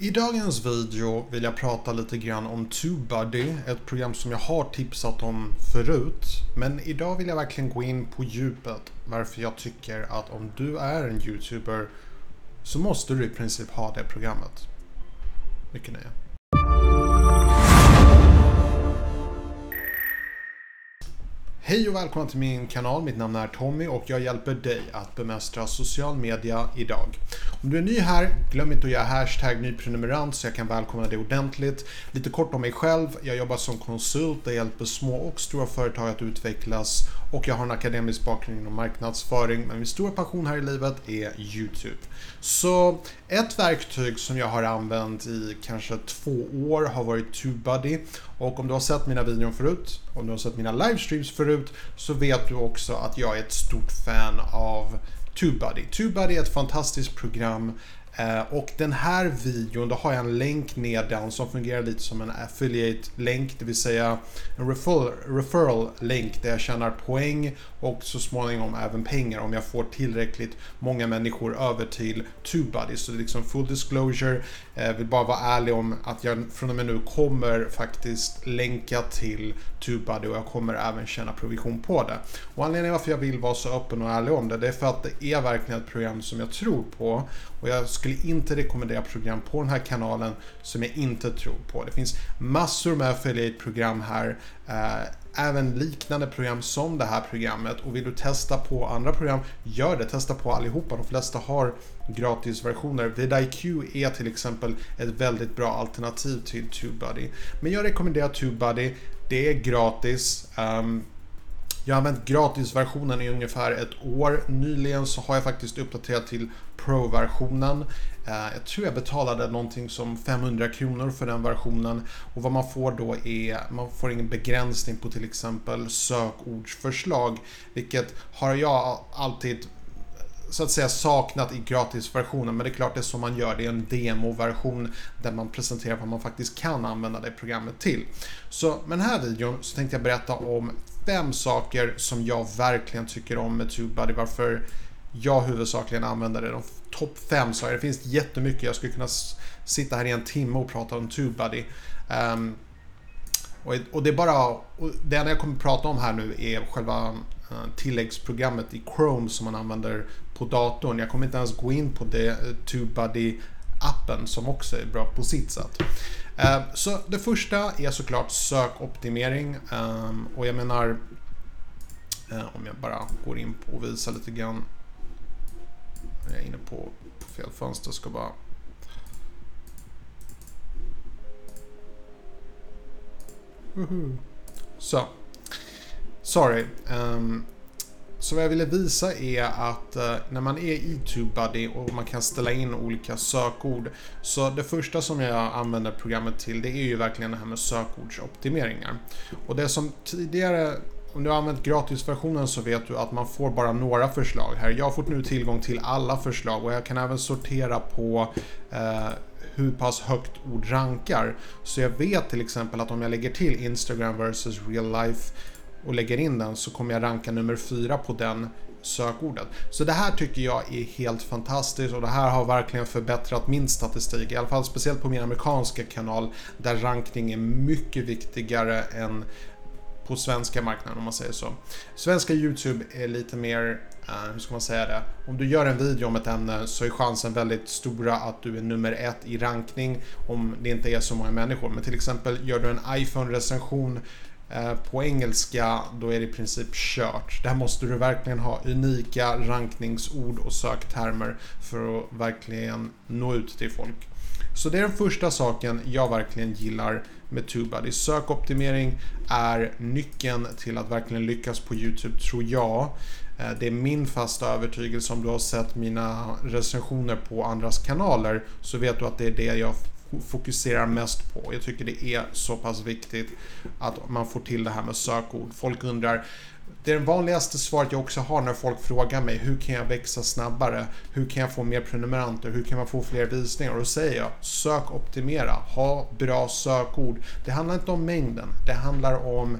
I dagens video vill jag prata lite grann om TubeBuddy, ett program som jag har tipsat om förut. Men idag vill jag verkligen gå in på djupet varför jag tycker att om du är en YouTuber så måste du i princip ha det programmet. Mycket nöje. Hej och välkomna till min kanal. Mitt namn är Tommy och jag hjälper dig att bemästra social media idag. Om du är ny här, glöm inte att göra hashtag nyprenumerant så jag kan välkomna dig ordentligt. Lite kort om mig själv. Jag jobbar som konsult och hjälper små och stora företag att utvecklas och jag har en akademisk bakgrund inom marknadsföring men min stora passion här i livet är YouTube. Så ett verktyg som jag har använt i kanske två år har varit TubeBuddy och om du har sett mina videor förut, om du har sett mina livestreams förut så vet du också att jag är ett stort fan av TubeBuddy. TubeBuddy är ett fantastiskt program Eh, och den här videon, då har jag en länk nedan som fungerar lite som en affiliate-länk, det vill säga en referral-länk där jag tjänar poäng och så småningom även pengar om jag får tillräckligt många människor över till TubeBuddy. Så det är liksom full disclosure, jag vill bara vara ärlig om att jag från och med nu kommer faktiskt länka till TubeBuddy och jag kommer även tjäna provision på det. Och anledningen varför jag vill vara så öppen och ärlig om det, det är för att det är verkligen ett program som jag tror på och jag skulle inte rekommendera program på den här kanalen som jag inte tror på. Det finns massor med affiliate-program här. Eh, även liknande program som det här programmet och vill du testa på andra program, gör det. Testa på allihopa. De flesta har gratisversioner. VidIQ är till exempel ett väldigt bra alternativ till TubeBuddy. Men jag rekommenderar TubeBuddy. Det är gratis. Um, jag har använt gratisversionen i ungefär ett år. Nyligen så har jag faktiskt uppdaterat till Pro-versionen. Eh, jag tror jag betalade någonting som 500 kronor för den versionen. Och vad man får då är, man får ingen begränsning på till exempel sökordsförslag. Vilket har jag alltid så att säga saknat i gratisversionen. Men det är klart det är så man gör. Det är en demoversion där man presenterar vad man faktiskt kan använda det programmet till. Så med den här videon så tänkte jag berätta om fem saker som jag verkligen tycker om med TubeBuddy. Varför jag huvudsakligen använder det. De topp fem saker. Det finns jättemycket. Jag skulle kunna sitta här i en timme och prata om TubeBuddy. Um, ehm, och, och, det är bara... Och det enda jag kommer att prata om här nu är själva eh, tilläggsprogrammet i Chrome som man använder på datorn. Jag kommer inte ens gå in på det eh, TubeBuddy appen som också är bra på sitt sätt. Eh, så det första är såklart sökoptimering ehm, och jag menar eh, om jag bara går in på och visar lite grann jag är inne på, fel fönster. Ska bara... Så. Sorry. Um, så vad jag ville visa är att eh, när man är i TubeBuddy och man kan ställa in olika sökord. Så det första som jag använder programmet till det är ju verkligen det här med sökordsoptimeringar. Och det som tidigare om du har använt gratisversionen så vet du att man får bara några förslag här. Jag har fått nu tillgång till alla förslag och jag kan även sortera på eh, hur pass högt ord rankar. Så jag vet till exempel att om jag lägger till Instagram versus real life och lägger in den så kommer jag ranka nummer fyra på den sökordet. Så det här tycker jag är helt fantastiskt och det här har verkligen förbättrat min statistik. I alla fall speciellt på min amerikanska kanal där rankning är mycket viktigare än på svenska marknaden om man säger så. Svenska YouTube är lite mer, eh, hur ska man säga det? Om du gör en video om ett ämne så är chansen väldigt stora att du är nummer ett i rankning om det inte är så många människor. Men till exempel gör du en iPhone-recension Eh, på engelska, då är det i princip kört. Där måste du verkligen ha unika rankningsord och söktermer för att verkligen nå ut till folk. Så det är den första saken jag verkligen gillar med TubeBuddy. Sökoptimering är nyckeln till att verkligen lyckas på YouTube, tror jag. Eh, det är min fasta övertygelse. Om du har sett mina recensioner på andras kanaler så vet du att det är det jag fokuserar mest på. Jag tycker det är så pass viktigt att man får till det här med sökord. Folk undrar det är det vanligaste svaret jag också har när folk frågar mig hur kan jag växa snabbare? Hur kan jag få mer prenumeranter? Hur kan man få fler visningar? Och då säger jag sök optimera, ha bra sökord. Det handlar inte om mängden, det handlar om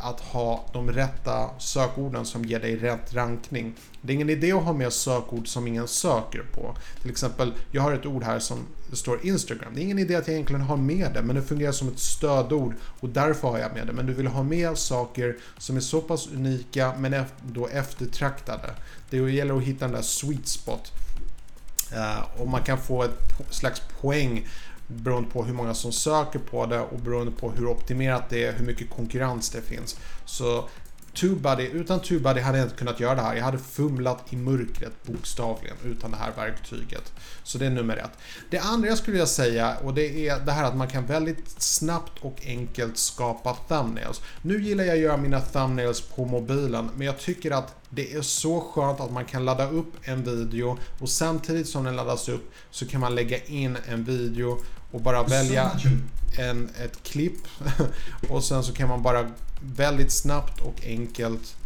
att ha de rätta sökorden som ger dig rätt rankning. Det är ingen idé att ha med sökord som ingen söker på. Till exempel, jag har ett ord här som står Instagram. Det är ingen idé att jag egentligen har med det, men det fungerar som ett stödord och därför har jag med det. Men du vill ha med saker som är så pass unika men då eftertraktade. Det gäller att hitta den där sweet spot. Eh, och man kan få ett slags poäng beroende på hur många som söker på det och beroende på hur optimerat det är, hur mycket konkurrens det finns. Så TubeBuddy, utan TubeBuddy hade jag inte kunnat göra det här. Jag hade fumlat i mörkret bokstavligen utan det här verktyget. Så det är nummer ett. Det andra jag skulle vilja säga och det är det här att man kan väldigt snabbt och enkelt skapa thumbnails. Nu gillar jag att göra mina thumbnails på mobilen men jag tycker att det är så skönt att man kan ladda upp en video och samtidigt som den laddas upp så kan man lägga in en video och bara välja en, ett klipp och sen så kan man bara väldigt snabbt och enkelt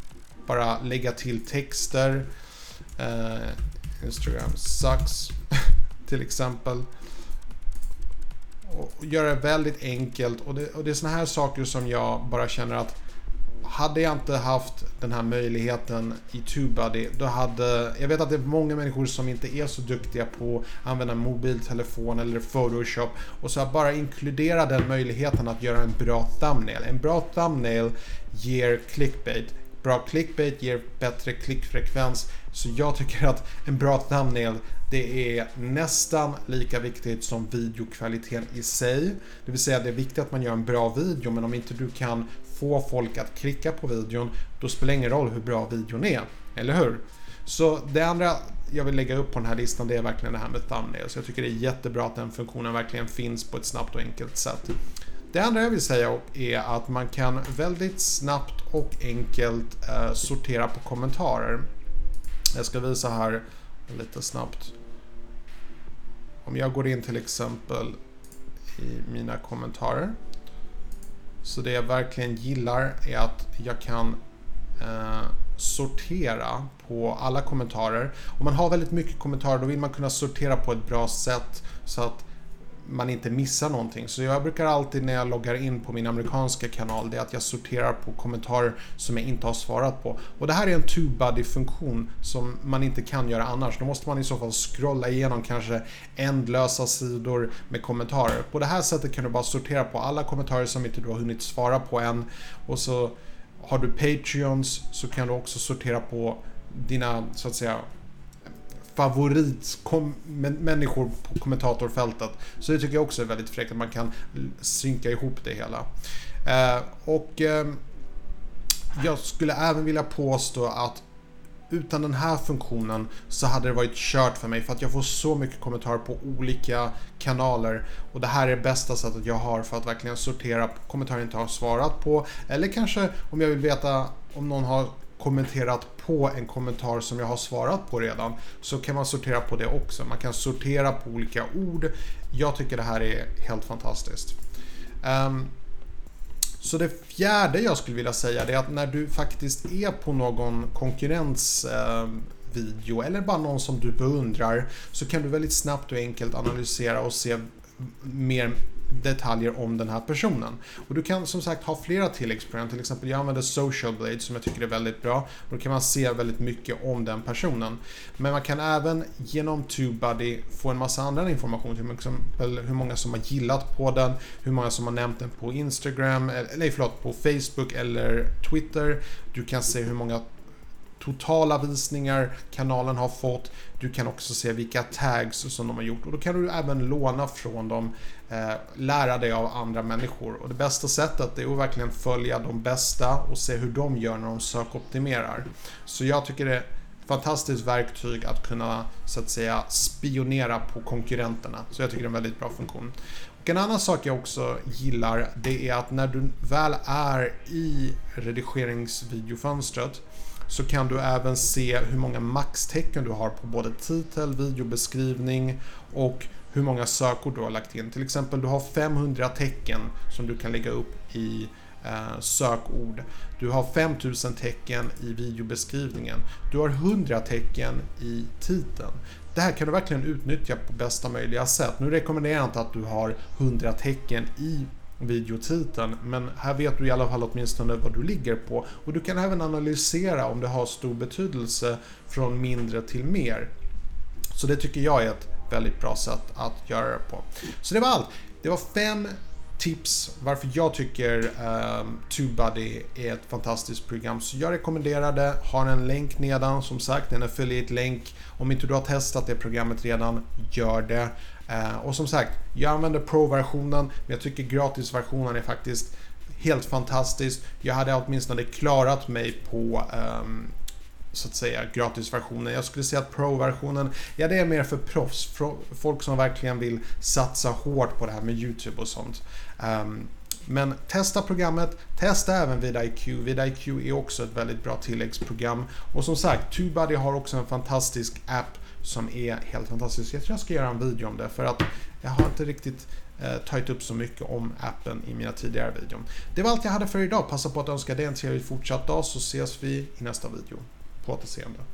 bara lägga till texter. Uh, Instagram sucks till exempel. Och göra det väldigt enkelt och det, och det är såna här saker som jag bara känner att hade jag inte haft den här möjligheten i TubeBuddy, då hade... Jag vet att det är många människor som inte är så duktiga på att använda mobiltelefon eller Photoshop. Och så att bara inkludera den möjligheten att göra en bra thumbnail. En bra thumbnail ger clickbait. Bra clickbait ger bättre klickfrekvens. Så jag tycker att en bra thumbnail det är nästan lika viktigt som videokvaliteten i sig. Det vill säga det är viktigt att man gör en bra video men om inte du kan få folk att klicka på videon, då spelar det ingen roll hur bra videon är. Eller hur? Så det andra jag vill lägga upp på den här listan det är verkligen det här med thumbnails. Jag tycker det är jättebra att den funktionen verkligen finns på ett snabbt och enkelt sätt. Det andra jag vill säga är att man kan väldigt snabbt och enkelt eh, sortera på kommentarer. Jag ska visa här lite snabbt. Om jag går in till exempel i mina kommentarer så det jag verkligen gillar är att jag kan eh, sortera på alla kommentarer. Om man har väldigt mycket kommentarer då vill man kunna sortera på ett bra sätt så att man inte missar någonting. Så jag brukar alltid när jag loggar in på min amerikanska kanal, det är att jag sorterar på kommentarer som jag inte har svarat på. Och det här är en TubeBuddy-funktion som man inte kan göra annars. Då måste man i så fall scrolla igenom kanske ändlösa sidor med kommentarer. På det här sättet kan du bara sortera på alla kommentarer som inte du har hunnit svara på än. Och så har du Patreons så kan du också sortera på dina, så att säga, favoritmänniskor på kommentatorfältet. Så det tycker jag också är väldigt fräckt att man kan synka ihop det hela. Eh, och eh, jag skulle även vilja påstå att utan den här funktionen så hade det varit kört för mig för att jag får så mycket kommentarer på olika kanaler och det här är det bästa sättet jag har för att verkligen sortera kommentarer jag inte har svarat på eller kanske om jag vill veta om någon har kommenterat på en kommentar som jag har svarat på redan så kan man sortera på det också. Man kan sortera på olika ord. Jag tycker det här är helt fantastiskt. Um, så det fjärde jag skulle vilja säga är att när du faktiskt är på någon konkurrensvideo ehm, eller bara någon som du beundrar så kan du väldigt snabbt och enkelt analysera och se mer detaljer om den här personen. Och du kan som sagt ha flera tilläggsprogram. Till exempel jag använder Social Blade som jag tycker är väldigt bra. då kan man se väldigt mycket om den personen. Men man kan även genom TubeBuddy få en massa annan information. Till exempel hur många som har gillat på den, hur många som har nämnt den på Instagram, eller förlåt, på Facebook eller Twitter. Du kan se hur många totala visningar kanalen har fått. Du kan också se vilka tags som de har gjort och då kan du även låna från dem, eh, lära dig av andra människor. Och det bästa sättet är att verkligen följa de bästa och se hur de gör när de sökoptimerar. Så jag tycker det är ett fantastiskt verktyg att kunna så att säga spionera på konkurrenterna. Så jag tycker det är en väldigt bra funktion. Och en annan sak jag också gillar det är att när du väl är i redigeringsvideofönstret så kan du även se hur många maxtecken du har på både titel, videobeskrivning och hur många sökord du har lagt in. Till exempel du har 500 tecken som du kan lägga upp i eh, sökord. Du har 5000 tecken i videobeskrivningen. Du har 100 tecken i titeln. Det här kan du verkligen utnyttja på bästa möjliga sätt. Nu rekommenderar jag inte att du har 100 tecken i videotiteln. Men här vet du i alla fall åtminstone vad du ligger på. Och du kan även analysera om det har stor betydelse från mindre till mer. Så det tycker jag är ett väldigt bra sätt att göra det på. Så det var allt. Det var fem tips varför jag tycker um, TubeBuddy är ett fantastiskt program. Så jag rekommenderar det. Har en länk nedan. Som sagt, en affiliate-länk. Om inte du har testat det programmet redan, gör det. Uh, och som sagt, jag använder Pro-versionen, men jag tycker gratisversionen är faktiskt helt fantastisk. Jag hade åtminstone klarat mig på um, så att säga gratisversionen. Jag skulle säga att Pro-versionen, ja det är mer för proffs. Folk som verkligen vill satsa hårt på det här med YouTube och sånt. Um, men testa programmet, testa även VidIQ. VidIQ är också ett väldigt bra tilläggsprogram. Och som sagt, TubeBuddy har också en fantastisk app som är helt fantastisk. Jag tror jag ska göra en video om det för att jag har inte riktigt eh, tagit upp så mycket om appen i mina tidigare videor. Det var allt jag hade för idag. Passa på att önska dig en trevlig fortsatt dag så ses vi i nästa video prata senare.